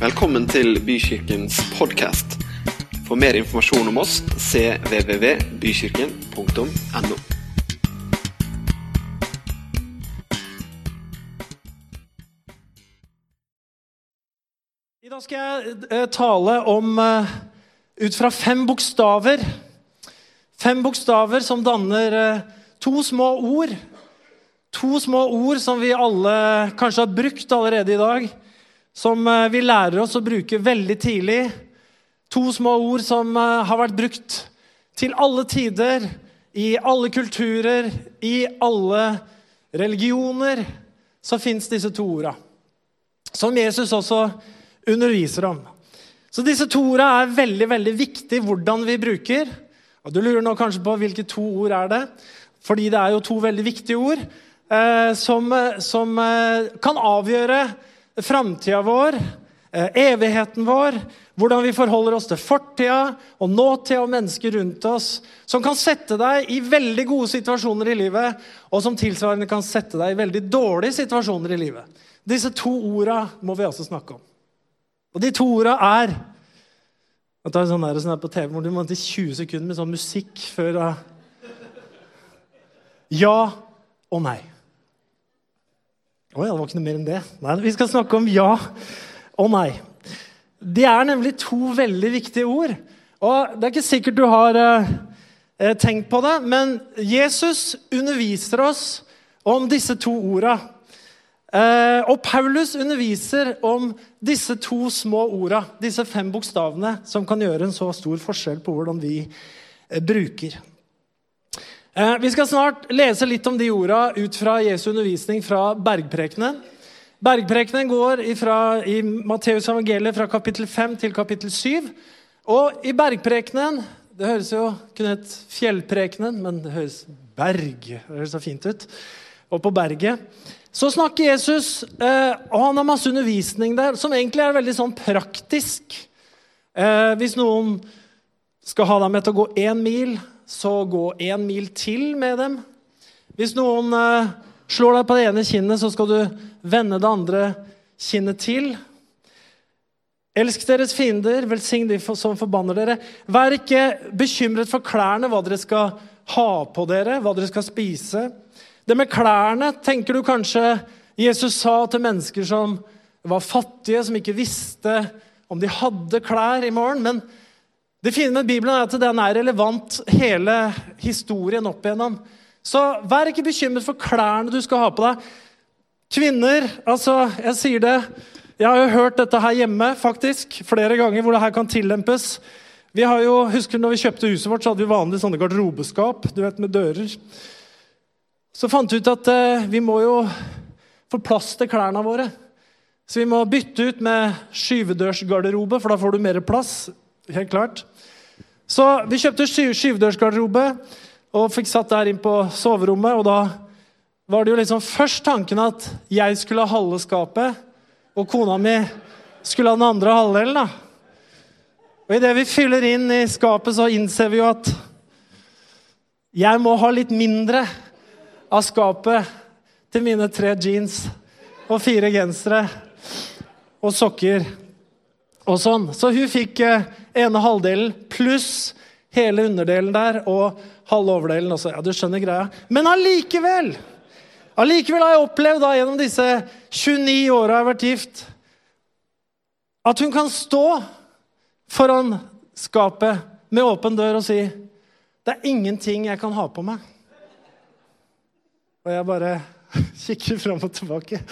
Velkommen til Bykirkens podkast. For mer informasjon om oss cvvvbykirken.no. I dag skal jeg eh, tale om eh, ut fra fem bokstaver. Fem bokstaver som danner eh, to små ord. To små ord som vi alle kanskje har brukt allerede i dag. Som eh, vi lærer oss å bruke veldig tidlig. To små ord som eh, har vært brukt til alle tider, i alle kulturer, i alle religioner. Så fins disse to orda. Som Jesus også underviser om. Så disse to ordene er veldig veldig viktig hvordan vi bruker. Og Du lurer nå kanskje på hvilke to ord er det Fordi det er jo to veldig viktige ord eh, som, som eh, kan avgjøre framtida vår, eh, evigheten vår, hvordan vi forholder oss til fortida og nåtida og mennesker rundt oss. Som kan sette deg i veldig gode situasjoner i livet, og som tilsvarende kan sette deg i veldig dårlige situasjoner i livet. Disse to orda må vi også snakke om. Og de to orda er jeg tar sånn der, sånn der på TV hvor du må til 20 sekunder med sånn musikk før Ja og nei. Å ja, det var ikke noe mer enn det. Nei, Vi skal snakke om ja og nei. Det er nemlig to veldig viktige ord. Og Det er ikke sikkert du har eh, tenkt på det, men Jesus underviser oss om disse to orda. Eh, og Paulus underviser om disse to små orda, disse fem bokstavene, som kan gjøre en så stor forskjell på hvordan vi eh, bruker. Uh, vi skal snart lese litt om de orda ut fra Jesu undervisning fra Bergprekenen. Bergprekenen går ifra, i Matteus evangeliet fra kapittel 5 til kapittel 7. Og i Bergprekenen Det høres jo kunne hett Fjellprekenen, men det høres berg det høres så fint ut. Og på berget. Så snakker Jesus, eh, og han har masse undervisning der, som egentlig er veldig sånn praktisk. Eh, hvis noen skal ha deg med til å gå én mil, så gå én mil til med dem. Hvis noen eh, slår deg på det ene kinnet, så skal du vende det andre kinnet til. Elsk deres fiender, velsign de som forbanner dere. Vær ikke bekymret for klærne, hva dere skal ha på dere, hva dere skal spise. Det med klærne tenker du kanskje Jesus sa til mennesker som var fattige, som ikke visste om de hadde klær i morgen. Men det fine med Bibelen er at den er relevant hele historien opp igjennom. Så vær ikke bekymret for klærne du skal ha på deg. Kvinner, altså, jeg sier det Jeg har jo hørt dette her hjemme faktisk, flere ganger hvor det her kan tillempes. Vi har jo, husker når vi kjøpte huset vårt, så hadde vi vanlig sånne garderobeskap du vet, med dører. Så fant vi ut at eh, vi må jo få plass til klærne våre. Så vi må bytte ut med skyvedørsgarderobe, for da får du mer plass. Helt klart. Så vi kjøpte sky skyvedørsgarderobe og fikk satt der inn på soverommet. Og da var det jo liksom først tanken at jeg skulle ha halve skapet, og kona mi skulle ha den andre halvdelen. da. Og idet vi fyller inn i skapet, så innser vi jo at jeg må ha litt mindre av skapet til mine tre jeans og fire gensere og sokker og sånn. Så hun fikk eh, ene halvdelen pluss hele underdelen der og halve overdelen også. Ja, du skjønner greia. Men allikevel Allikevel har jeg opplevd da, gjennom disse 29 åra jeg har vært gift, at hun kan stå foran skapet med åpen dør og si det er ingenting jeg kan ha på meg. Og jeg bare kikker fram og tilbake.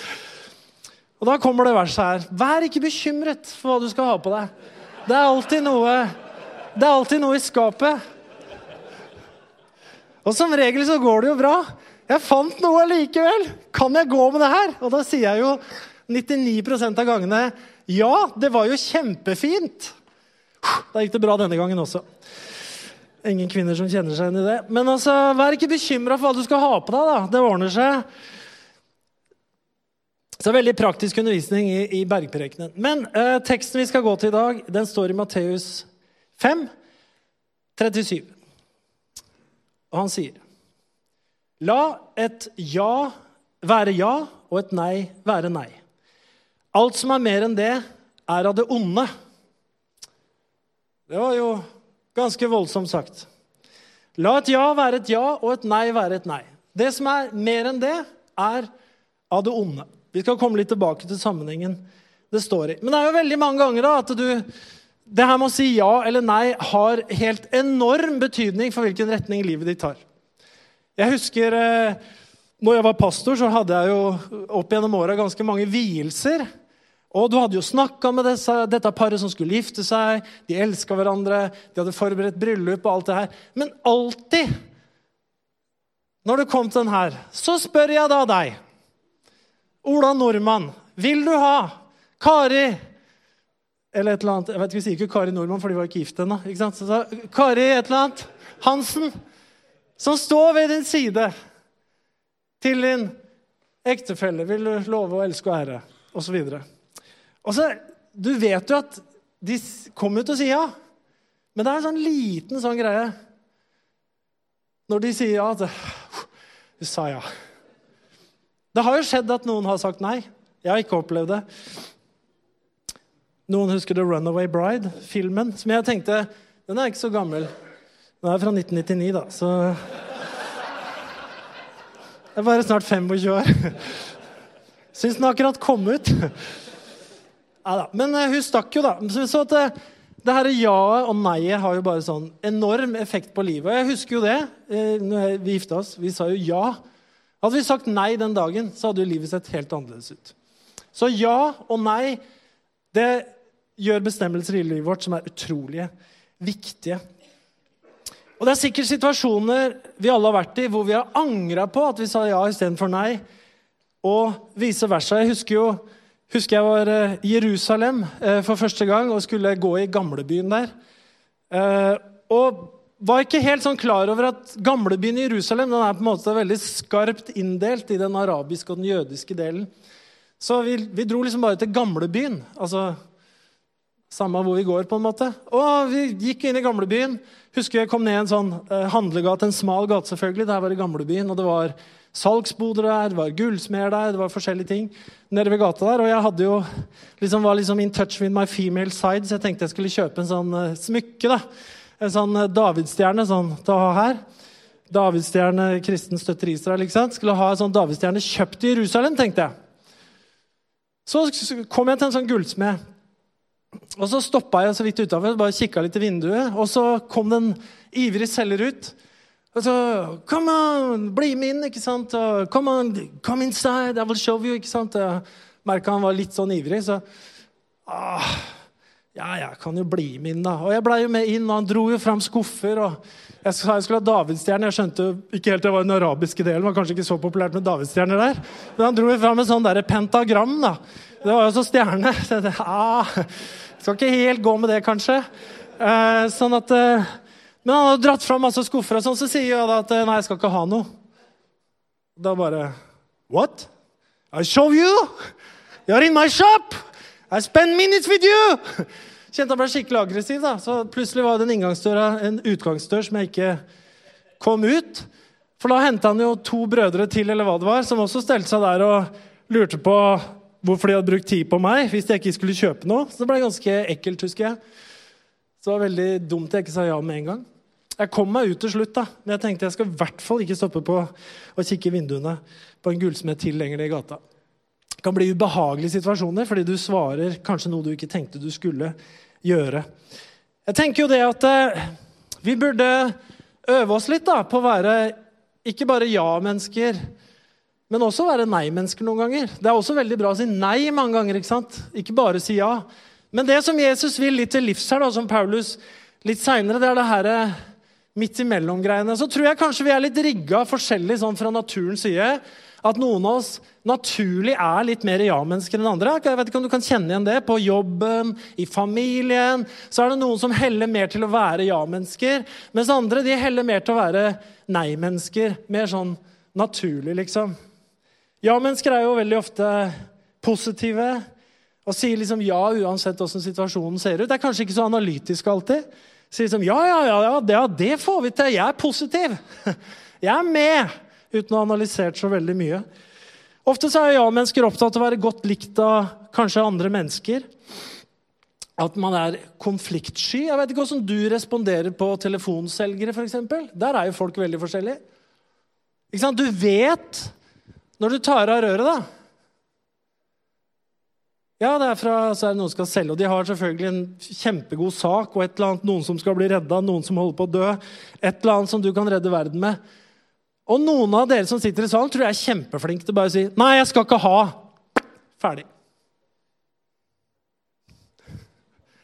Og da kommer det verset her. Vær ikke bekymret for hva du skal ha på deg. Det er alltid noe, det er alltid noe i skapet. Og som regel så går det jo bra. Jeg fant noe likevel. Kan jeg gå med det her? Og da sier jeg jo 99% av gangene ja, det var jo kjempefint. Da gikk det bra denne gangen også. Ingen kvinner som kjenner seg igjen i det. Men altså, vær ikke bekymra for hva du skal ha på deg. da. Det ordner seg. Så veldig praktisk undervisning i, i Bergprekenen. Men eh, teksten vi skal gå til i dag, den står i Matteus 5, 37. Og han sier La et ja være ja og et nei være nei. Alt som er mer enn det, er av det onde. Det var jo ganske voldsomt sagt. La et ja være et ja, og et nei være et nei. Det som er mer enn det, er av det onde. Vi skal komme litt tilbake til sammenhengen det står i. Men det er jo veldig mange ganger da, at du det her med å si ja eller nei har helt enorm betydning for hvilken retning livet ditt tar. Jeg husker eh, når jeg var pastor, så hadde jeg jo opp gjennom åra ganske mange vielser. Og du hadde jo snakka med disse, dette paret som skulle gifte seg. De elska hverandre, de hadde forberedt bryllup og alt det her. Men alltid når det kom til den her, så spør jeg da deg, Ola Nordmann, vil du ha Kari eller et eller annet. Jeg vet ikke, Vi sier ikke Kari Nordmann, for de var ikke gift ennå. Kari et eller annet Hansen, som står ved din side til din ektefelle, vil du love å elske og ære, Og så videre. Og så, Du vet jo at de kommer til å si ja, men det er en sånn liten sånn greie når de sier ja. at Du sa ja. Det har jo skjedd at noen har sagt nei. Jeg har ikke opplevd det. Noen husker The Runaway Bride-filmen? Som jeg tenkte Den er ikke så gammel. Den er fra 1999, da, så Jeg er bare snart 25 år. Syns den akkurat kom ut. Ja, da. Men uh, hun stakk jo, da. Så at det, det her ja-et og nei-et har jo bare sånn enorm effekt på livet. Og jeg husker jo det uh, når vi gifta oss. Vi sa jo ja. Hadde vi sagt nei den dagen, så hadde jo livet sett helt annerledes ut. Så ja og nei, det gjør bestemmelser i livet vårt som er utrolige, viktige. Og Det er sikkert situasjoner vi alle har vært i, hvor vi har angra på at vi sa ja istedenfor nei, og vice versa. Jeg husker jo husker jeg var eh, i Jerusalem eh, for første gang og skulle gå i gamlebyen der. Eh, og var ikke helt sånn klar over at gamlebyen i Jerusalem den er på en måte veldig skarpt inndelt i den arabiske og den jødiske delen. Så vi, vi dro liksom bare til gamlebyen. altså samme hvor vi går, på en måte. Og vi gikk inn i gamlebyen. Husker jeg kom ned en sånn eh, handlegate, en smal gate selvfølgelig. Der var det gamlebyen, og det var salgsboder der, det var gullsmeder der, det var forskjellige ting nede ved gata der. Og jeg hadde jo, liksom, var liksom in touch with my female side, så jeg tenkte jeg skulle kjøpe en sånn eh, smykke. da. En sånn uh, davidsstjerne sånn, til å ha her. Davidsstjerne, kristen støtter Israel. ikke sant? Skulle ha en sånn davidsstjerne kjøpt i Jerusalem, tenkte jeg. Så kom jeg til en sånn gullsmed og Så stoppa jeg så vidt utafor, bare kikka litt i vinduet. Og så kom det en ivrig selger ut. Og så Come on, bli med inn, ikke sant? Og, come on, come inside, I will show you. ikke sant? Merka han var litt sånn ivrig, så ah, Ja, jeg kan jo bli med inn, da. Og jeg blei jo med inn, og han dro jo fram skuffer. og Jeg sa jeg skulle ha davidsstjerne. Jeg skjønte ikke helt det var den arabiske delen. Var kanskje ikke så populært med davidsstjerner der. Men han dro jo fram et sånn der pentagram. da. Det var jo så stjerne. Så jeg ah, skal ikke helt gå med det, kanskje. Eh, sånn at, eh, men han hadde dratt fram masse skuffer, og sånn, så sier jeg da at eh, nei, jeg skal ikke ha noe. Da bare What? I show you! You're in my shop! I spend minutes with you! Kjente han ble skikkelig aggressiv. da. Så Plutselig var den inngangsdøra en utgangsdør som jeg ikke kom ut. For da henta han jo to brødre til, eller hva det var, som også stelte seg der og lurte på hvorfor de hadde brukt tid på meg hvis jeg ikke skulle kjøpe noe. Så det ble ganske ekkelt, husker jeg. Så det var veldig dumt jeg ikke sa ja med en gang. Jeg kom meg ut til slutt, da, men jeg tenkte jeg skal i hvert fall ikke stoppe på å kikke i vinduene på en gullsmed til lenger i gata. Det kan bli ubehagelige situasjoner fordi du svarer kanskje noe du ikke tenkte du skulle gjøre. Jeg tenker jo det at eh, vi burde øve oss litt da, på å være ikke bare ja-mennesker, men også være nei-mennesker noen ganger. Det er også veldig bra å si nei mange ganger. Ikke sant? Ikke bare si ja. Men det som Jesus vil litt til livs her, da, som Paulus litt seinere, det er det her eh, midt imellom-greiene. Så tror jeg kanskje vi er litt rigga forskjellig sånn fra naturens side. At noen av oss naturlig er litt mer ja-mennesker enn andre. Jeg vet ikke om du kan kjenne igjen det På jobben, i familien. Så er det noen som heller mer til å være ja-mennesker, mens andre de heller mer til å være nei-mennesker. Mer sånn naturlig, liksom. Ja-mennesker er jo veldig ofte positive og sier liksom ja uansett hvordan situasjonen ser ut. Det er kanskje ikke så analytisk alltid. Sier liksom ja, ja, ja, ja det, får vi til. Jeg er positiv. Jeg er med. Uten å ha analysert så veldig mye. Ofte så er ja-mennesker opptatt av å være godt likt av kanskje andre mennesker. at man er konfliktsky. Jeg vet ikke hvordan du responderer på telefonselgere, f.eks. Der er jo folk veldig forskjellige. Ikke sant? Du vet når du tar av røret, da. Ja, det er fra så er det noen som skal selge, og de har selvfølgelig en kjempegod sak og et eller annet, noen som skal bli redda, noen som holder på å dø. Et eller annet som du kan redde verden med. Og noen av dere som sitter i salen, tror jeg er kjempeflinke til bare å si 'Nei, jeg skal ikke ha'. Ferdig.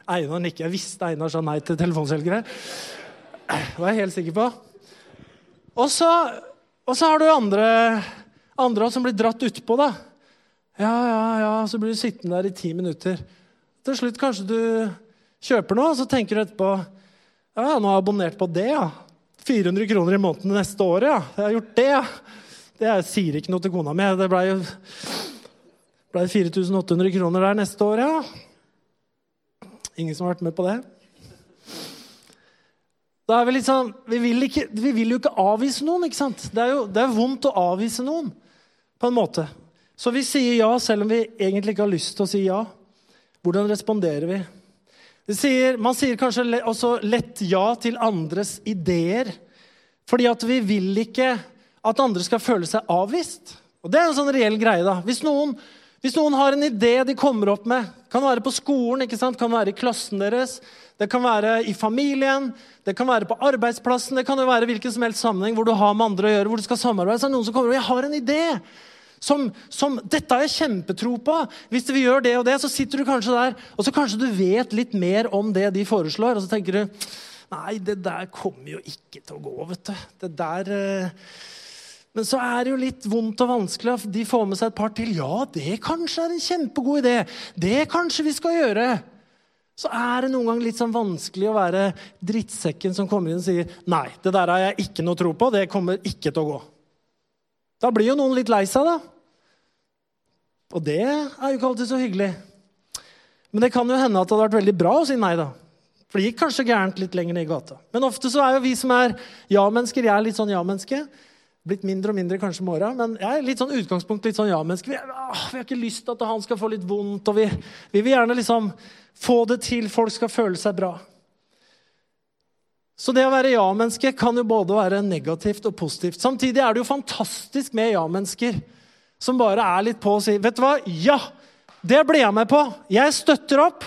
Einar nikker. Jeg visste Einar sa nei til telefonselgere. Det var jeg helt sikker på. Og så, og så har du andre, andre som blir dratt utpå, da. Ja, ja, ja, så blir du sittende der i ti minutter. Til slutt kanskje du kjøper noe, og så tenker du etterpå Ja, nå har jeg abonnert på det, ja. 400 kroner i måneden neste året, ja. Jeg har gjort det, ja. Det jeg sier ikke noe til kona mi. Det blei ble 4800 kroner der neste år, ja. Ingen som har vært med på det? Da er Vi litt sånn, vi vil, ikke, vi vil jo ikke avvise noen. ikke sant? Det er jo det er vondt å avvise noen. på en måte. Så vi sier ja selv om vi egentlig ikke har lyst til å si ja. Hvordan responderer vi? Sier, man sier kanskje også lett ja til andres ideer. Fordi at vi vil ikke at andre skal føle seg avvist. Og Det er en sånn reell greie. da. Hvis noen hvis noen har en idé de kommer opp med, kan være på skolen, ikke sant? kan være i klassen deres, det kan være i familien, det kan være på arbeidsplassen, det kan jo være hvilken som helst sammenheng hvor du har med andre å gjøre, hvor du skal samarbeide, så er det noen som kommer og jeg har en idé. Som, som, 'Dette har jeg kjempetro på. Hvis vi gjør det og det, så sitter du kanskje der, og så kanskje du vet litt mer om det de foreslår, og så tenker du Nei, det der kommer jo ikke til å gå, vet du. Det der eh... men så er det jo litt vondt og vanskelig de får med seg et par til. Ja, det kanskje er en kjempegod idé. Det kanskje vi skal gjøre. Så er det noen ganger litt sånn vanskelig å være drittsekken som kommer inn og sier nei, det der har jeg ikke noe tro på. Det kommer ikke til å gå. Da blir jo noen litt lei seg, da. Og det er jo ikke alltid så hyggelig. Men det kan jo hende at det hadde vært veldig bra å si nei, da. For det gikk kanskje gærent litt lenger ned i gata. Men ofte så er jo vi som er ja-mennesker Jeg er litt sånn ja-menneske blitt mindre og mindre kanskje med åra. Men jeg er litt sånn utgangspunkt litt sånn ja-menneske. Vi, vi, har ikke lyst til at han skal få litt vondt. og vi, vi, vil gjerne liksom få det til. Folk skal føle seg bra. Så det å være ja-menneske kan jo både være negativt og positivt. Samtidig er det jo fantastisk med ja-mennesker som bare er litt på og sier Vet du hva? Ja! Det blir jeg med på. Jeg støtter opp.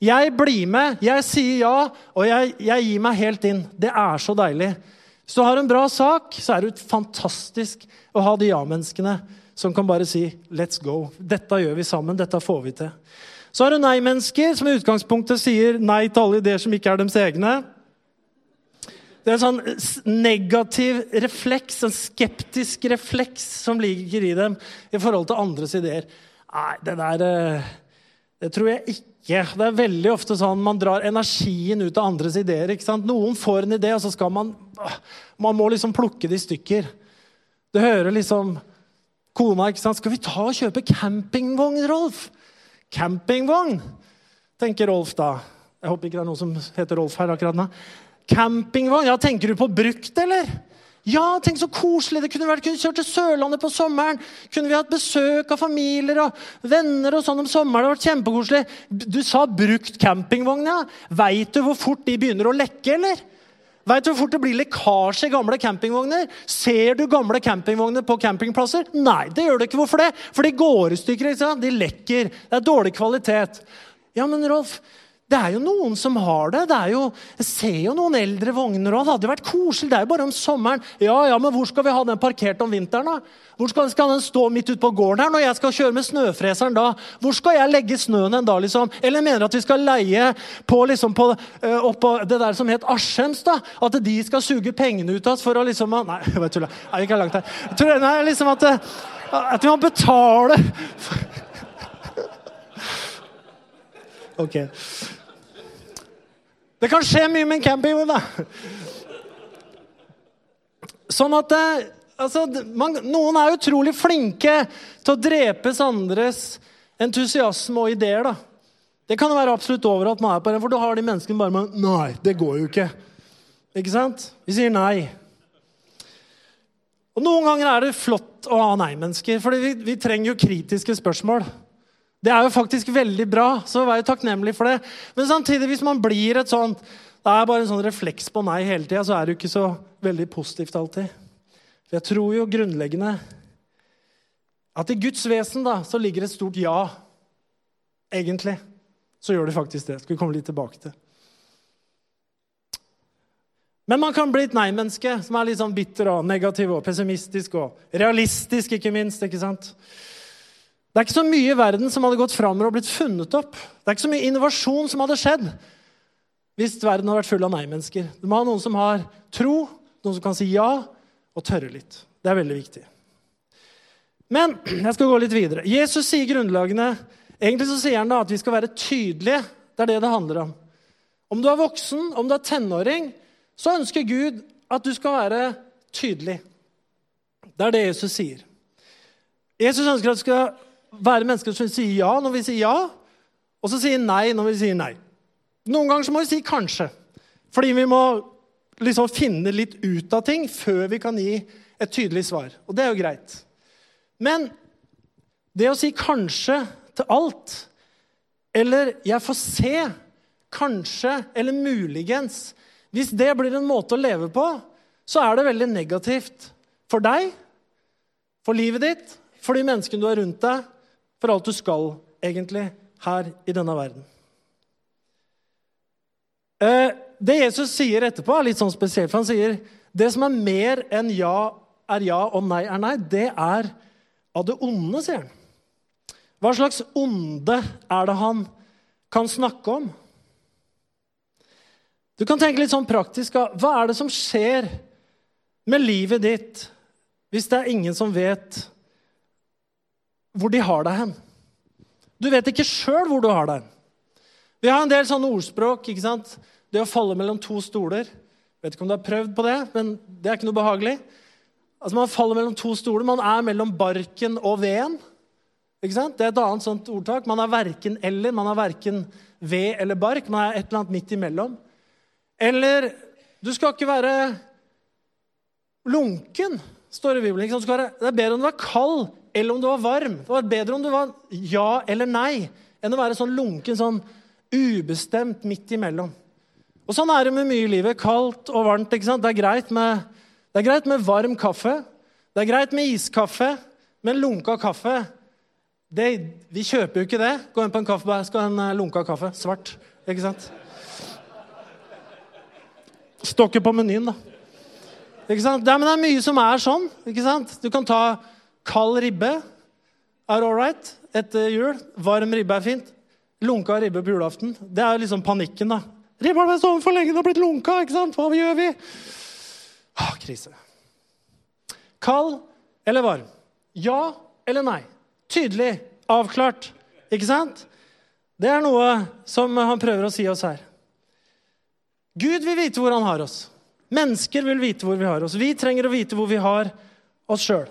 Jeg blir med. Jeg sier ja, og jeg, jeg gir meg helt inn. Det er så deilig. Hvis du har en bra sak, så er det fantastisk å ha de ja-menneskene som kan bare si 'let's go'. Dette gjør vi sammen. Dette får vi til. Så har du nei-mennesker som i utgangspunktet sier nei til alle ideer som ikke er deres egne. Det er en sånn negativ refleks, en skeptisk refleks, som ligger i dem i forhold til andres ideer. Nei, det der eh, Det tror jeg ikke. Det er veldig ofte sånn man drar energien ut av andres ideer. ikke sant? Noen får en idé, og så skal man Man må liksom plukke det i stykker. Du hører liksom kona ikke sant? 'Skal vi ta og kjøpe campingvogn, Rolf?' Campingvogn, tenker Rolf da. Jeg håper ikke det er noen som heter Rolf her akkurat nå. Campingvogn? Ja, tenker du på brukt, eller? Ja, tenk så koselig det kunne vært. Kunne kjørt til Sørlandet på sommeren. Kunne vi hatt besøk av familier og venner og sånn om sommeren. Det hadde vært kjempekoselig. Du sa brukt campingvogn, ja. Veit du hvor fort de begynner å lekke, eller? Veit du hvor fort det blir lekkasje i gamle campingvogner? Ser du gamle campingvogner på campingplasser? Nei, det gjør du ikke. Hvorfor det? For de går i stykker. ikke sant? De lekker. Det er dårlig kvalitet. Ja, men Rolf, det er jo noen som har det. det jo, jeg ser jo noen eldre vogner òg. Det hadde vært koselig. Det er jo bare om sommeren. Ja, ja, Men hvor skal vi ha den parkert om vinteren? da? Hvor skal, skal den stå midt ute på gården her når jeg skal kjøre med snøfreseren da? Hvor skal jeg legge snøen en dag, liksom? Eller mener at vi skal leie på, liksom, på, uh, oppå det der som het Askjems? da? At de skal suge pengene ut av oss for å liksom Nei, jeg tulla. Jeg gikk langt her. Jeg tror det er liksom at, at vi må betale Ok. Det kan skje mye med en campingvogn, da. Sånn at eh, altså, man, Noen er utrolig flinke til å drepes andres entusiasme og ideer. da. Det kan være absolutt over at man er på den, for du har de menneskene bare med Nei, det går jo ikke. Ikke sant? Vi sier nei. Og Noen ganger er det flott å ha nei-mennesker, for vi, vi trenger jo kritiske spørsmål. Det er jo faktisk veldig bra, så vær takknemlig for det. Men samtidig, hvis man blir et sånt Det er bare en sånn refleks på nei hele tida, så er det jo ikke så veldig positivt alltid. For jeg tror jo grunnleggende at i Guds vesen da, så ligger et stort ja. Egentlig. Så gjør det faktisk det. Skal vi komme litt tilbake til. Men man kan bli et nei-menneske som er litt sånn bitter og negativ og pessimistisk og realistisk, ikke minst. ikke sant? Det er ikke så mye i verden som hadde gått framover og blitt funnet opp. Det er ikke så mye innovasjon som hadde skjedd hvis verden hadde vært full av nei-mennesker. Du må ha noen som har tro, noen som kan si ja, og tørre litt. Det er veldig viktig. Men jeg skal gå litt videre. Jesus sier grunnlagene Egentlig så sier han da at vi skal være tydelige. Det er det det handler om. Om du er voksen, om du er tenåring, så ønsker Gud at du skal være tydelig. Det er det Jesus sier. Jesus ønsker at du skal være mennesker som sier ja når vi sier ja, og så sier nei når vi sier nei. Noen ganger så må vi si kanskje, fordi vi må liksom finne litt ut av ting før vi kan gi et tydelig svar. Og det er jo greit. Men det å si kanskje til alt, eller 'jeg får se', kanskje eller muligens hvis det blir en måte å leve på, så er det veldig negativt for deg, for livet ditt, for de menneskene du har rundt deg, for alt du skal egentlig her i denne verden. Eh, det Jesus sier etterpå, er litt sånn spesielt. for Han sier det som er mer enn ja er ja og nei er nei, det er av det onde, sier han. Hva slags onde er det han kan snakke om? Du kan tenke litt sånn praktisk. Hva er det som skjer med livet ditt hvis det er ingen som vet hvor de har deg hen? Du vet ikke sjøl hvor du har deg hen. Vi har en del sånne ordspråk. ikke sant? Det å falle mellom to stoler. Vet ikke om du har prøvd på det, men det er ikke noe behagelig. Altså Man faller mellom to stoler. Man er mellom barken og veden. Ikke sant? Det er et annet sånt ordtak. Man er verken eller. Man er verken ved eller bark. Man er et eller annet midt imellom. Eller du skal ikke være lunken, står det i Bibelen. Være, det er bedre om du er kald eller om du var varm. Det var bedre om du var ja eller nei enn å være sånn lunken, sånn ubestemt midt imellom. Og Sånn er det med mye i livet. Kaldt og varmt. ikke sant? Det er med, det er greit med varm kaffe. Det er greit med iskaffe, men lunka kaffe det, Vi kjøper jo ikke det. Gå inn på en kaffebar, skal ha en eh, lunka kaffe. Svart. Ikke sant? Står ikke på menyen, da. Ikke sant? Det, men det er mye som er sånn. ikke sant? Du kan ta kald ribbe. Er all right etter jul. Varm ribbe er fint. Lunka ribbe på julaften. Det er liksom panikken, da. Ribba har stått for lenge, den har blitt lunka. ikke sant? Hva gjør vi? Ah, krise. Kald eller varm? Ja eller nei? Tydelig, avklart. Ikke sant? Det er noe som han prøver å si oss her. Gud vil vite hvor han har oss. Mennesker vil vite hvor vi har oss. Vi trenger å vite hvor vi har oss sjøl.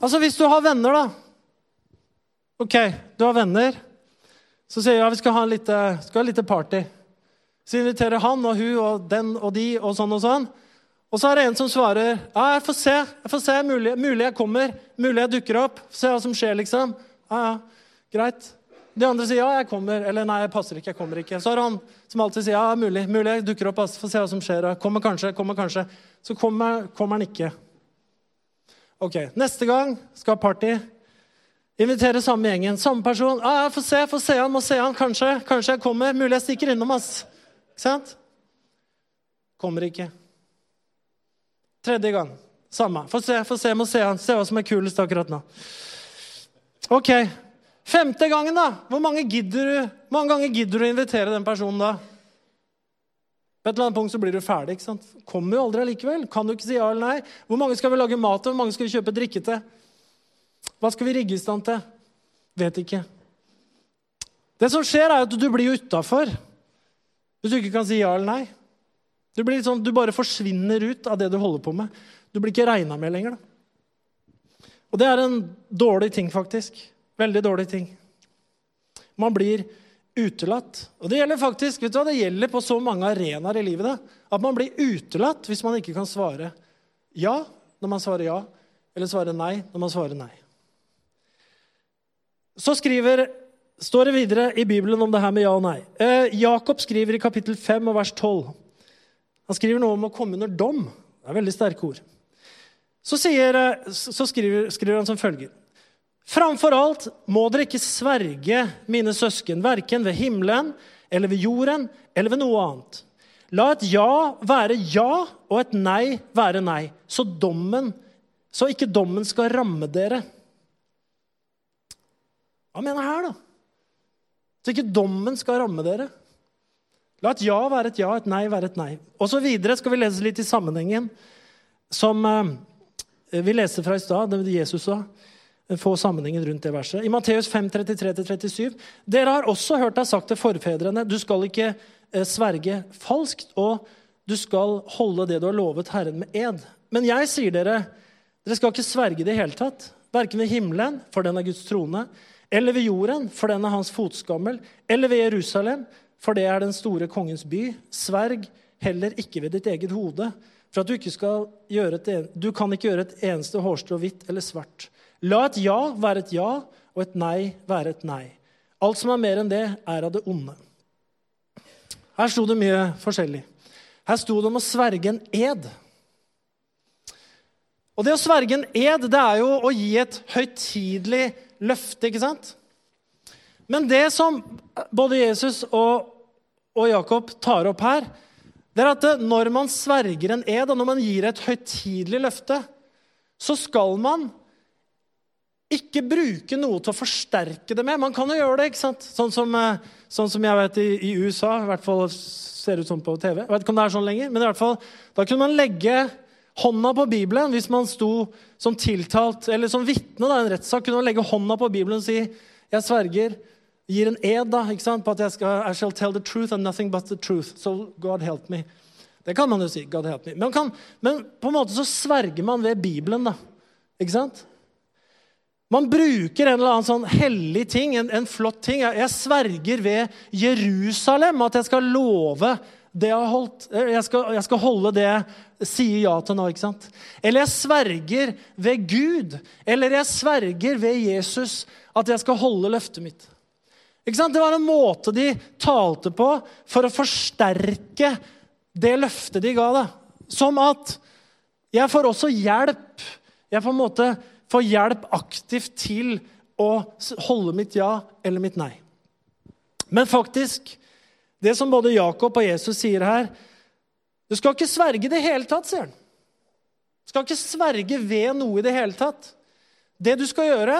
Altså, hvis du har venner, da Ok, du har venner. Så sier jeg ja, vi skal ha, en lite, skal ha lite party. Så inviterer han og hun og den og de og sånn og sånn. Og så er det en som svarer ja, jeg får se. jeg får se, Mulig, mulig jeg kommer. Mulig jeg dukker opp. Se hva som skjer, liksom. Ja, ja, greit. De andre sier ja, jeg kommer. Eller nei, jeg passer ikke. jeg kommer ikke. Så er det han som alltid sier ja, mulig, mulig jeg dukker opp. får se hva som skjer. Kommer kanskje, kommer kanskje. Så kommer, kommer han ikke. Ok, Neste gang skal party. Invitere samme gjengen. Samme person. Ja, jeg får se, jeg får se han, må se han. Kanskje, kanskje jeg kommer. Mulig jeg stikker innom. ass. Ikke sant? Kommer ikke. Tredje gang. Samme. Få se, få se, må se han. Se hva som er kulest akkurat nå. Ok, Femte gangen, da. Hvor mange, du, mange ganger gidder du å invitere den personen da? På et eller annet punkt så blir du ferdig. ikke sant? Kommer jo aldri allikevel. Kan du ikke si ja eller nei? Hvor mange skal vi lage mat til? Hvor mange skal vi kjøpe drikke til? Hva skal vi rigge i stand til? Vet ikke. Det som skjer, er at du blir utafor hvis du ikke kan si ja eller nei. Du, blir sånn, du bare forsvinner ut av det du holder på med. Du blir ikke regna med lenger. Da. Og det er en dårlig ting, faktisk. Veldig dårlig ting. Man blir utelatt. Og det gjelder faktisk, vet du hva, det gjelder på så mange arenaer i livet da, at man blir utelatt hvis man ikke kan svare ja når man svarer ja, eller svare nei når man svarer nei. Så skriver, står det videre i Bibelen om det her med ja og nei. Eh, Jakob skriver i kapittel 5 og vers 12. Han skriver noe om å komme under dom. Det er veldig sterke ord. Så, sier, eh, så skriver, skriver han som følger. Framfor alt må dere ikke sverge, mine søsken, verken ved himmelen eller ved jorden eller ved noe annet. La et ja være ja og et nei være nei, så, dommen, så ikke dommen skal ramme dere. Hva mener jeg her, da? Så ikke dommen skal ramme dere. La et ja være et ja, et nei være et nei. Og så videre skal vi lese litt i sammenhengen som eh, vi leste fra i stad, det Jesus sa. Få sammenhengen rundt det verset. I Matteus 5, 33-37. Dere har også hørt deg sagt til forfedrene, du skal ikke eh, sverge falskt, og du skal holde det du har lovet Herren med ed. Men jeg sier dere, dere skal ikke sverge det i hele tatt. Verken ved himmelen, for den er Guds trone, eller ved jorden, for den er hans fotskammel, eller ved Jerusalem, for det er den store kongens by. Sverg heller ikke ved ditt eget hode, for at du ikke skal gjøre et, du kan ikke gjøre et eneste hårstrå hvitt eller svart. La et ja være et ja, og et nei være et nei. Alt som er mer enn det, er av det onde. Her sto det mye forskjellig. Her sto det om å sverge en ed. Og det å sverge en ed, det er jo å gi et høytidelig løfte, ikke sant? Men det som både Jesus og, og Jakob tar opp her, det er at når man sverger en ed, og når man gir et høytidelig løfte, så skal man ikke bruke noe til å forsterke det med. Man kan jo gjøre det, ikke sant? Sånn som, eh, sånn som jeg vet i, i, USA, i hvert fall ser det ut sånn på TV. Jeg vet ikke om det er sånn lenger, men i hvert fall, da kunne man legge hånda på Bibelen hvis man sto som tiltalt eller som vitne i en rettssak. kunne man legge hånda på Bibelen og si 'Jeg sverger', gir en ed da, ikke sant, på at jeg skal I shall tell the truth and nothing but the truth. So God help me. Det kan man jo si. God help me. Men, kan, men på en måte så sverger man ved Bibelen, da. Ikke sant? Man bruker en eller annen sånn hellig ting, en, en flott ting. Jeg, jeg, sverger ved Jerusalem at jeg skal love det jeg har holdt. Jeg skal, jeg skal holde det jeg sier ja til nå. ikke sant? Eller jeg sverger ved Gud. Eller jeg sverger ved Jesus at jeg skal holde løftet mitt. Ikke sant? Det var en måte de talte på for å forsterke det løftet de ga. deg. Som at jeg får også hjelp. Jeg får en måte få hjelp aktivt til å holde mitt ja eller mitt nei. Men faktisk, det som både Jakob og Jesus sier her Du skal ikke sverge i det hele tatt, sier han. Du skal ikke sverge ved noe i det hele tatt. Det du skal gjøre,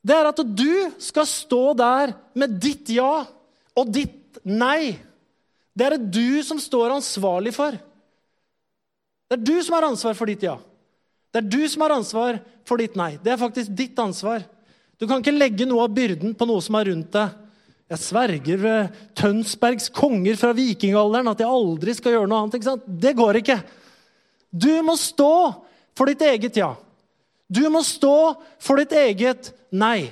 det er at du skal stå der med ditt ja og ditt nei. Det er det du som står ansvarlig for. Det er du som har ansvar for ditt ja. Det er du som har ansvar for ditt nei. Det er faktisk ditt ansvar. Du kan ikke legge noe av byrden på noe som er rundt deg. Jeg sverger ved Tønsbergs konger fra vikingalderen at jeg aldri skal gjøre noe annet. ikke sant? Det går ikke. Du må stå for ditt eget ja. Du må stå for ditt eget nei.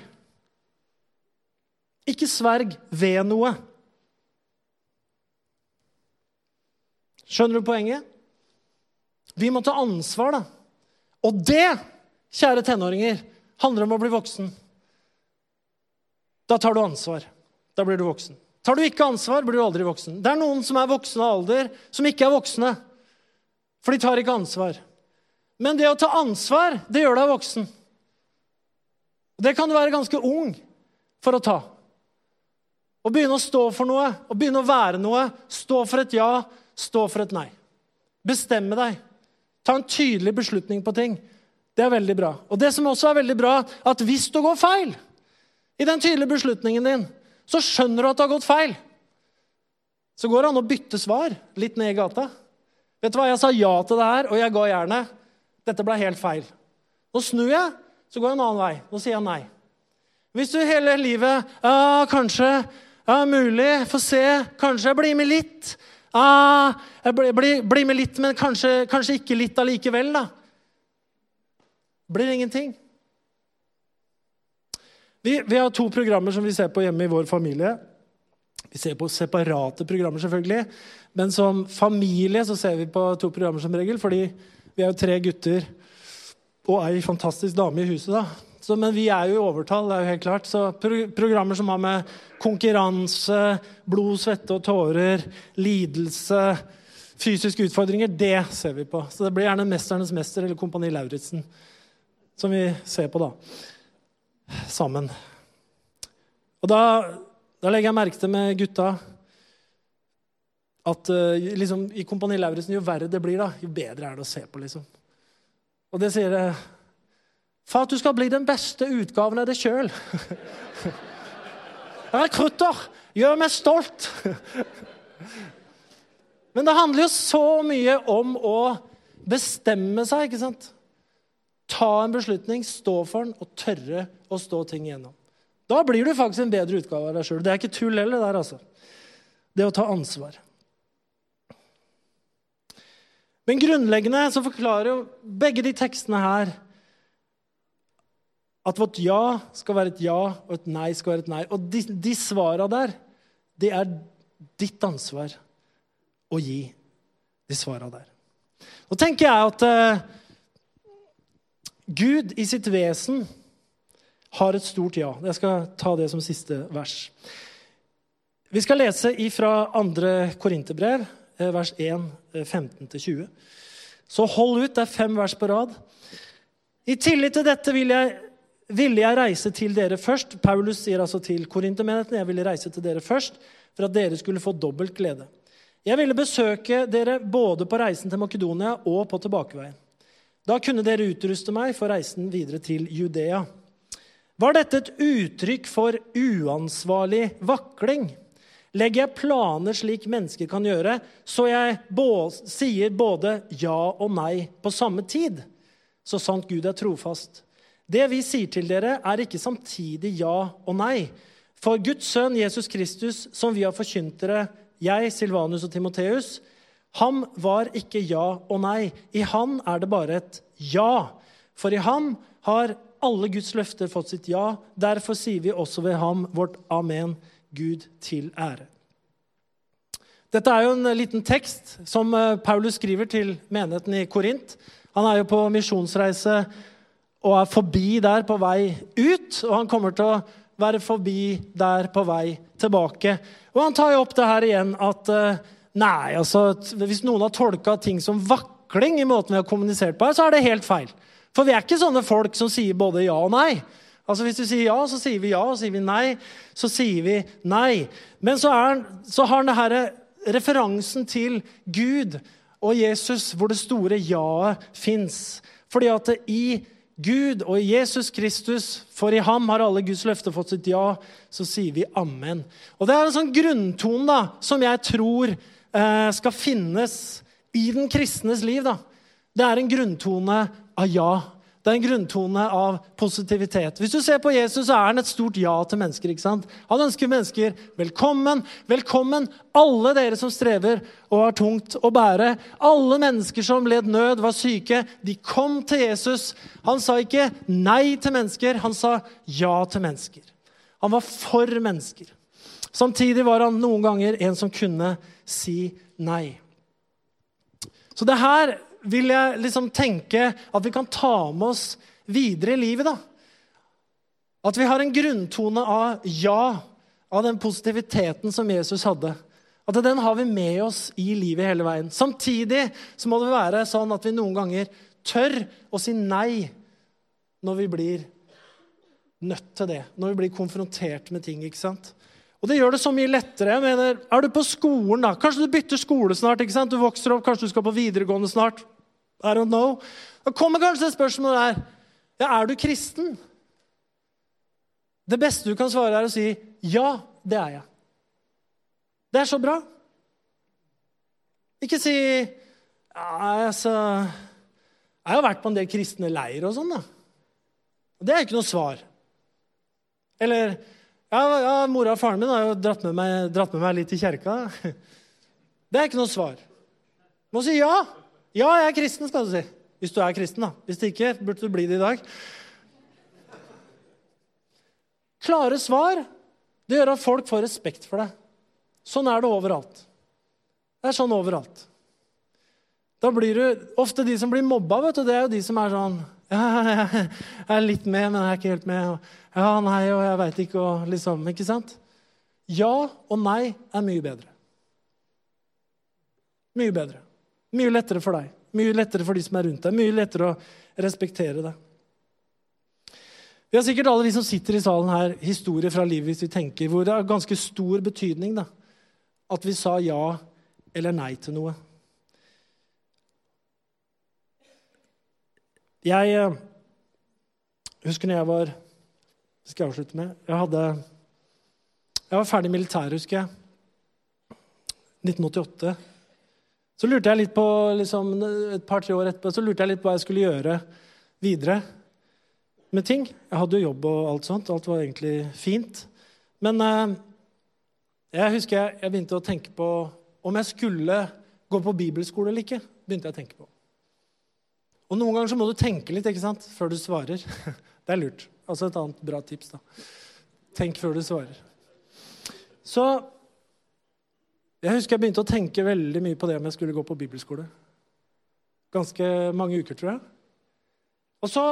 Ikke sverg ved noe. Skjønner du poenget? Vi må ta ansvar, da. Og det, kjære tenåringer, handler om å bli voksen. Da tar du ansvar. Da blir du voksen. Tar du ikke ansvar, blir du aldri voksen. Det er noen som er voksne av alder, som ikke er voksne. For de tar ikke ansvar. Men det å ta ansvar, det gjør deg voksen. Det kan du være ganske ung for å ta. Å begynne å stå for noe, å begynne å være noe. Stå for et ja, stå for et nei. Bestemme deg. Ta en tydelig beslutning på ting. Det er veldig bra. Og det som også er veldig bra, at hvis du går feil i den tydelige beslutningen din, så skjønner du at du har gått feil. Så går det an å bytte svar litt ned i gata. Vet du hva, Jeg sa ja til det her, og jeg ga jernet. Dette ble helt feil. Nå snur jeg, så går jeg en annen vei. Nå sier jeg nei. Hvis du hele livet ja, kanskje ja, mulig, få se, kanskje jeg blir med litt Ah, jeg blir, blir, blir, med litt, men kanskje, kanskje ikke litt allikevel, da. Blir ingenting. Vi, vi, har to programmer som vi ser på hjemme i vår familie. Vi ser på separate programmer, selvfølgelig. Men som familie så ser vi på to programmer som regel, fordi vi er jo tre gutter og ei fantastisk dame i huset. da. Så, men vi er jo i overtall, det er jo helt klart. Så pro programmer som har med konkurranse, blod, svette og tårer, lidelse, fysiske utfordringer, det ser vi på. Så det blir gjerne 'Mesternes mester' eller 'Kompani Lauritzen' som vi ser på, da. Sammen. Og da, da legger jeg merke til med gutta at uh, liksom, i Kompani Lauritzen, jo verre det blir, da, jo bedre er det å se på. liksom. Og det sier jeg For at du skal bli den beste utgaven av deg sjøl. Rekrutter! Gjør meg stolt! Men det handler jo så mye om å bestemme seg. ikke sant? Ta en beslutning, stå for den og tørre å stå ting igjennom. Da blir du faktisk en bedre utgave av deg sjøl. Det er ikke tull heller. der, altså. Det å ta ansvar. Men grunnleggende så forklarer jo begge de tekstene her at vårt ja skal være et ja, og et nei skal være et nei. Og de, de svara der, det er ditt ansvar å gi de svara der. Nå tenker jeg at uh, Gud i sitt vesen har et stort ja. Jeg skal ta det som siste vers. Vi skal lese ifra andre korinterbrev, Eh, vers 1, 15-20. Eh, Så hold ut. Det er fem vers på rad. I tillit til dette vil jeg, ville jeg reise til dere først. Paulus sier altså til korintermenigheten jeg ville reise til dere først for at dere skulle få dobbelt glede. Jeg ville besøke dere både på reisen til Makedonia og på tilbakeveien. Da kunne dere utruste meg for reisen videre til Judea. Var dette et uttrykk for uansvarlig vakling? Legger jeg planer slik mennesker kan gjøre, så jeg sier både ja og nei på samme tid, så sant Gud er trofast. Det vi sier til dere, er ikke samtidig ja og nei. For Guds sønn Jesus Kristus, som vi har forkynt dere, jeg, Silvanus og Timoteus, ham var ikke ja og nei. I han er det bare et ja. For i ham har alle Guds løfter fått sitt ja. Derfor sier vi også ved ham vårt amen. Gud til ære. Dette er jo en liten tekst som eh, Paulus skriver til menigheten i Korint. Han er jo på misjonsreise og er forbi der på vei ut. Og han kommer til å være forbi der på vei tilbake. Og han tar jo opp det her igjen at eh, nei, altså, hvis noen har tolka ting som vakling i måten vi har kommunisert på her, så er det helt feil. For vi er ikke sånne folk som sier både ja og nei. Altså Hvis du sier ja, så sier vi ja. Og sier vi nei, så sier vi nei. Men så, er, så har herre referansen til Gud og Jesus, hvor det store ja-et fins. Fordi at i Gud og Jesus Kristus, for i ham har alle Guds løfter fått sitt ja, så sier vi amen. Og Det er en sånn grunntone da, som jeg tror eh, skal finnes i den kristnes liv. da. Det er en grunntone av ja. Det er en grunntone av positivitet. Hvis du ser på Jesus, så er han et stort ja til mennesker. ikke sant? Han ønsker mennesker velkommen. Velkommen, alle dere som strever og har tungt å bære. Alle mennesker som led nød, var syke. De kom til Jesus. Han sa ikke nei til mennesker, han sa ja til mennesker. Han var for mennesker. Samtidig var han noen ganger en som kunne si nei. Så det her vil jeg liksom tenke at vi kan ta med oss videre i livet. da. At vi har en grunntone av ja, av den positiviteten som Jesus hadde. At den har vi med oss i livet hele veien. Samtidig så må det være sånn at vi noen ganger tør å si nei når vi blir nødt til det. Når vi blir konfrontert med ting. ikke sant? Og det gjør det så mye lettere. jeg mener, Er du på skolen, da? Kanskje du bytter skole snart? ikke sant? Du vokser opp, kanskje du skal på videregående snart. I don't know. Da kommer kanskje spørsmålet der ja, er du kristen. Det beste du kan svare, er å si ja, det er jeg. Det er så bra. Ikke si ja, altså Jeg har vært på en del kristne leir og sånn, da. Det er ikke noe svar. Eller ja, ja, mora og faren min har jo dratt med meg, dratt med meg litt i kjerka. Det er ikke noe svar. Du må si ja. Ja, jeg er kristen, skal du si. Hvis du er kristen, da. Hvis ikke, burde du bli det i dag. Klare svar det gjør at folk får respekt for deg. Sånn er det overalt. Det er sånn overalt. Da blir du, Ofte de som blir mobba, vet du, det er jo de som er sånn Ja, jeg er litt med, men jeg er ikke helt med. Ja, nei, og jeg veit ikke, og liksom Ikke sant? Ja og nei er mye bedre. Mye bedre. Mye lettere for deg. Mye lettere for de som er rundt deg. Mye lettere å respektere deg. Vi har sikkert alle vi som sitter i salen her, historier fra livet hvis vi tenker, hvor det har ganske stor betydning da, at vi sa ja eller nei til noe. Jeg eh, husker når jeg var skal jeg avslutte med. Jeg, hadde, jeg var ferdig i militæret, husker jeg. 1988. Så lurte jeg litt på, liksom, Et par-tre år etterpå så lurte jeg litt på hva jeg skulle gjøre videre med ting. Jeg hadde jo jobb og alt sånt. Alt var egentlig fint. Men eh, jeg husker jeg, jeg begynte å tenke på om jeg skulle gå på bibelskole eller ikke. begynte jeg å tenke på. Og Noen ganger så må du tenke litt ikke sant, før du svarer. Det er lurt. Altså et annet bra tips. da. Tenk før du svarer. Så jeg husker jeg begynte å tenke veldig mye på det om jeg skulle gå på bibelskole. Ganske mange uker, tror jeg. Og så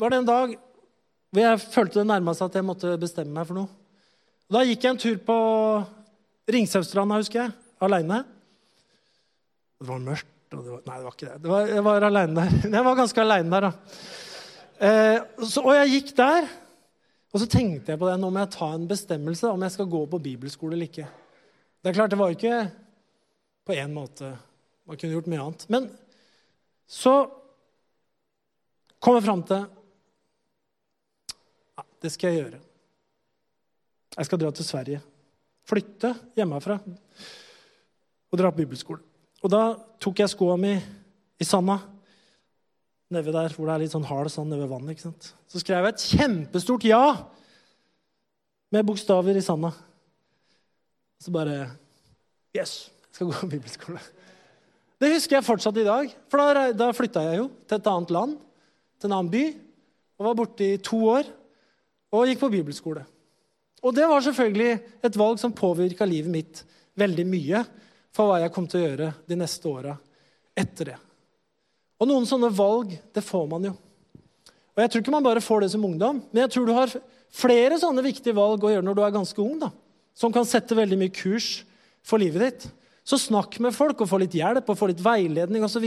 var det en dag hvor jeg følte det nærma seg at jeg måtte bestemme meg for noe. Og da gikk jeg en tur på Ringsautstranda, husker jeg, aleine. Det var mørkt. Og det var, nei, det var ikke det. det var, jeg var alene der. Jeg var ganske aleine der, da. Eh, så, og jeg gikk der, og så tenkte jeg på det. Nå må jeg ta en bestemmelse om jeg skal gå på bibelskole eller ikke. Det er klart, det var jo ikke på én måte. Man kunne gjort mye annet. Men så kom jeg fram til ja, det skal jeg gjøre. Jeg skal dra til Sverige. Flytte hjemmefra og dra på bibelskole. Og da tok jeg skoa mi i sanda nede der hvor det er litt sånn hard sand ved vannet. ikke sant? Så skrev jeg et kjempestort ja med bokstaver i sanda. Så bare Yes, jeg skal gå på bibelskole. Det husker jeg fortsatt i dag. For da, da flytta jeg jo til et annet land, til en annen by, og var borte i to år og gikk på bibelskole. Og det var selvfølgelig et valg som påvirka livet mitt veldig mye for hva jeg kom til å gjøre de neste åra etter det. Og noen sånne valg, det får man jo. Og jeg tror ikke man bare får det som ungdom, men jeg tror du har flere sånne viktige valg å gjøre når du er ganske ung, da, som kan sette veldig mye kurs for livet ditt. Så snakk med folk og få litt hjelp og få litt veiledning osv.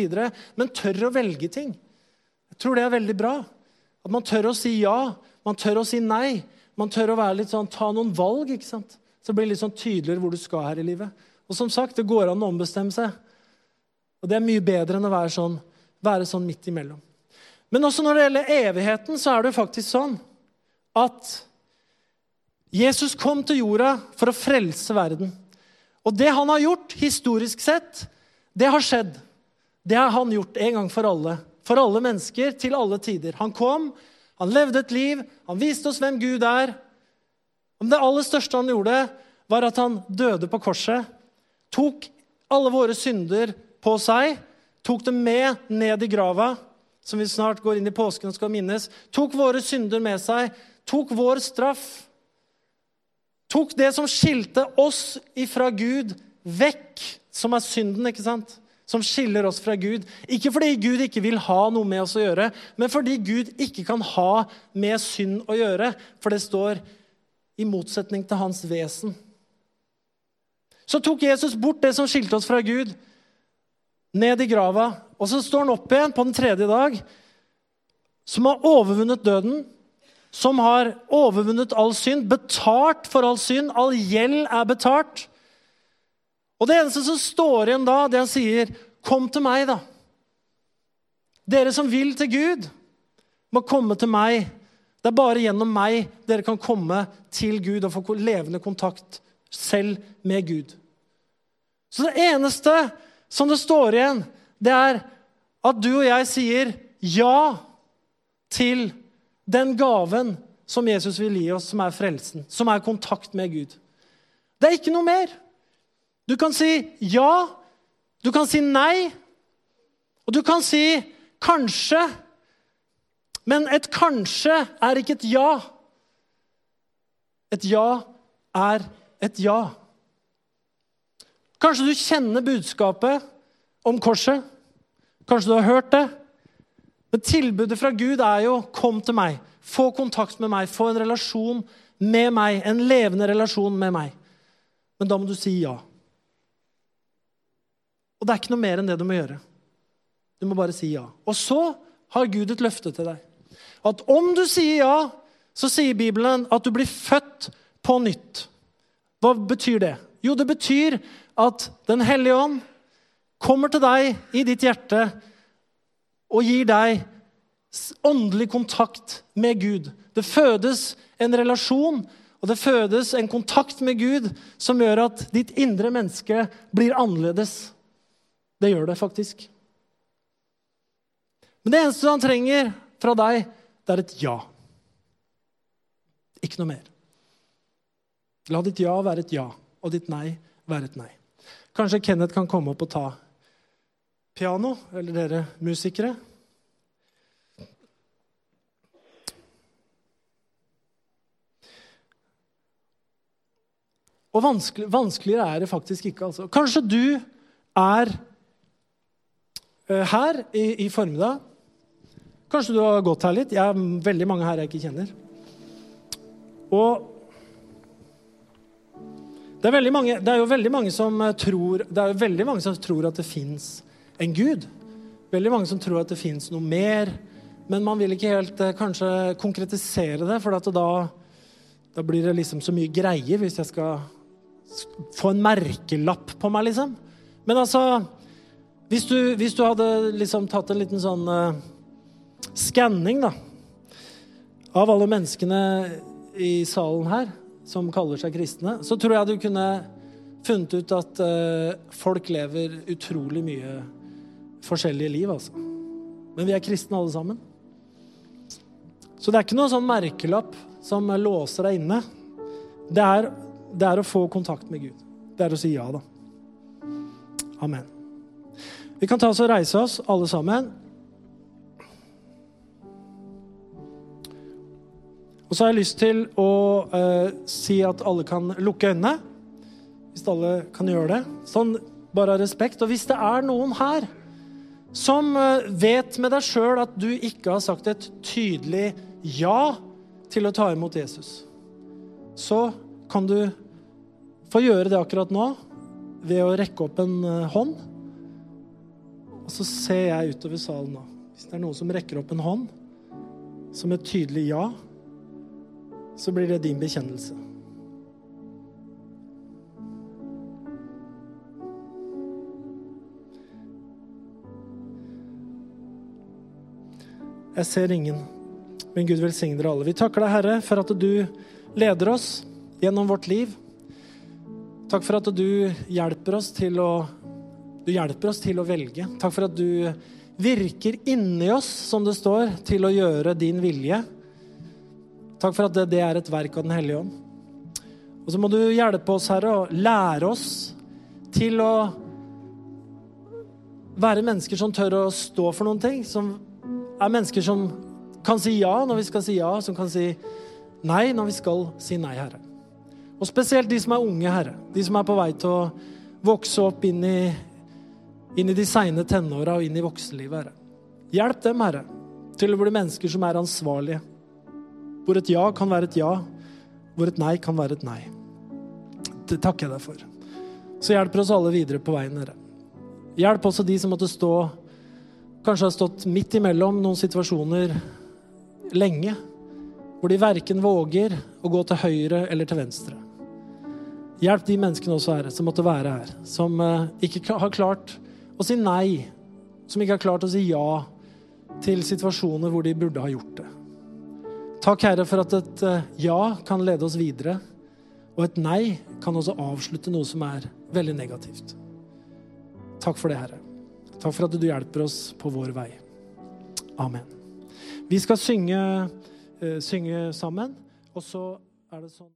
Men tør å velge ting. Jeg tror det er veldig bra. At man tør å si ja, man tør å si nei. Man tør å være litt sånn, ta noen valg. ikke sant? Så det blir litt sånn tydeligere hvor du skal her i livet. Og som sagt, det går an å ombestemme seg. Og det er mye bedre enn å være sånn, være sånn midt imellom. Men også når det gjelder evigheten, så er det jo faktisk sånn at Jesus kom til jorda for å frelse verden. Og det han har gjort historisk sett, det har skjedd. Det har han gjort en gang for alle. For alle mennesker, til alle tider. Han kom, han levde et liv, han viste oss hvem Gud er. Men det aller største han gjorde, var at han døde på korset. Tok alle våre synder på seg, tok dem med ned i grava, som vi snart går inn i påsken og skal minnes. Tok våre synder med seg, tok vår straff. Tok det som skilte oss ifra Gud, vekk, som er synden, ikke sant? som skiller oss fra Gud. Ikke fordi Gud ikke vil ha noe med oss å gjøre, men fordi Gud ikke kan ha med synd å gjøre, for det står i motsetning til hans vesen. Så tok Jesus bort det som skilte oss fra Gud, ned i grava, og så står han opp igjen på den tredje dag, som har overvunnet døden, som har overvunnet all synd, betalt for all synd, all gjeld er betalt. Og det eneste som står igjen da, det han sier, 'Kom til meg', da. Dere som vil til Gud, må komme til meg. Det er bare gjennom meg dere kan komme til Gud og få levende kontakt selv med Gud. Så det eneste som det står igjen, det er at du og jeg sier ja til den gaven som Jesus vil gi oss, som er frelsen, som er kontakt med Gud. Det er ikke noe mer. Du kan si ja, du kan si nei, og du kan si kanskje. Men et kanskje er ikke et ja. Et ja er et ja. Kanskje du kjenner budskapet om korset. Kanskje du har hørt det. Men tilbudet fra Gud er jo 'kom til meg', få kontakt med meg, få en relasjon med meg, en levende relasjon med meg. Men da må du si ja. Og det er ikke noe mer enn det du må gjøre. Du må bare si ja. Og så har Gud et løfte til deg. At om du sier ja, så sier Bibelen at du blir født på nytt. Hva betyr det? Jo, det betyr at Den hellige ånd kommer til deg i ditt hjerte og gir deg åndelig kontakt med Gud. Det fødes en relasjon, og det fødes en kontakt med Gud som gjør at ditt indre menneske blir annerledes. Det gjør det faktisk. Men det eneste han trenger fra deg, det er et ja. Ikke noe mer. La ditt ja være et ja, og ditt nei være et nei. Kanskje Kenneth kan komme opp og ta piano, eller dere musikere. Og vanskelig, vanskeligere er det faktisk ikke. Altså. Kanskje du er uh, her i, i, formiddag. Kanskje du har gått her litt. Jeg er veldig mange her jeg ikke kjenner. Og det er, mange, det er, jo veldig mange som eh, tror, det er veldig mange som tror at det fins en gud. Veldig mange som tror at det fins noe mer. Men man vil ikke helt uh, kanskje konkretisere det, for da, da blir det liksom så mye greier hvis jeg skal få en merkelapp på meg, liksom. Men altså Hvis du, hvis du hadde liksom tatt en liten sånn uh, skanning, da, av alle menneskene i salen her som kaller seg kristne, så tror jeg du kunne funnet ut at uh, folk lever utrolig mye forskjellige liv, altså. Men vi er kristne alle sammen. Så det er ikke noe sånn merkelapp som låser deg inne. Det er det er å få kontakt med Gud. Det er å si ja, da. Amen. Vi kan ta oss og reise oss, alle sammen. Og så har jeg lyst til å uh, si at alle kan lukke øynene. Hvis alle kan gjøre det. Sånn bare av respekt. Og hvis det er noen her som uh, vet med deg sjøl at du ikke har sagt et tydelig ja til å ta imot Jesus, så kan du få gjøre det akkurat nå ved å rekke opp en eh, hånd. Og så ser jeg utover salen nå. Hvis det er noen som rekker opp en hånd som et tydelig ja, så blir det din bekjennelse. Jeg ser ingen, men Gud velsigne dere alle. Vi takker deg, Herre, for at du leder oss gjennom vårt liv. Takk for at du hjelper oss til å, hjelper oss til å velge. Takk for at du virker inni oss, som det står, til å gjøre din vilje. Takk for at det, det er et verk av Den hellige ånd. Og så må du hjelpe oss, Herre, og lære oss til å være mennesker som tør å stå for noen ting. Som er mennesker som kan si ja når vi skal si ja, som kan si nei når vi skal si nei, Herre. Og spesielt de som er unge, Herre. De som er på vei til å vokse opp inn i, inn i de seine tenåra og inn i voksenlivet, Herre. Hjelp dem, Herre, til å bli mennesker som er ansvarlige. Hvor et ja kan være et ja, hvor et nei kan være et nei. Det takker jeg deg for. Så hjelper oss alle videre på veien, Herre. Hjelp også de som måtte stå Kanskje har stått midt imellom noen situasjoner lenge, hvor de verken våger å gå til høyre eller til venstre. Hjelp de menneskene også, Herre, som måtte være her. Som uh, ikke har klart å si nei. Som ikke har klart å si ja til situasjoner hvor de burde ha gjort det. Takk, Herre, for at et uh, ja kan lede oss videre. Og et nei kan også avslutte noe som er veldig negativt. Takk for det, Herre. Takk for at du hjelper oss på vår vei. Amen. Vi skal synge, uh, synge sammen, og så er det sånn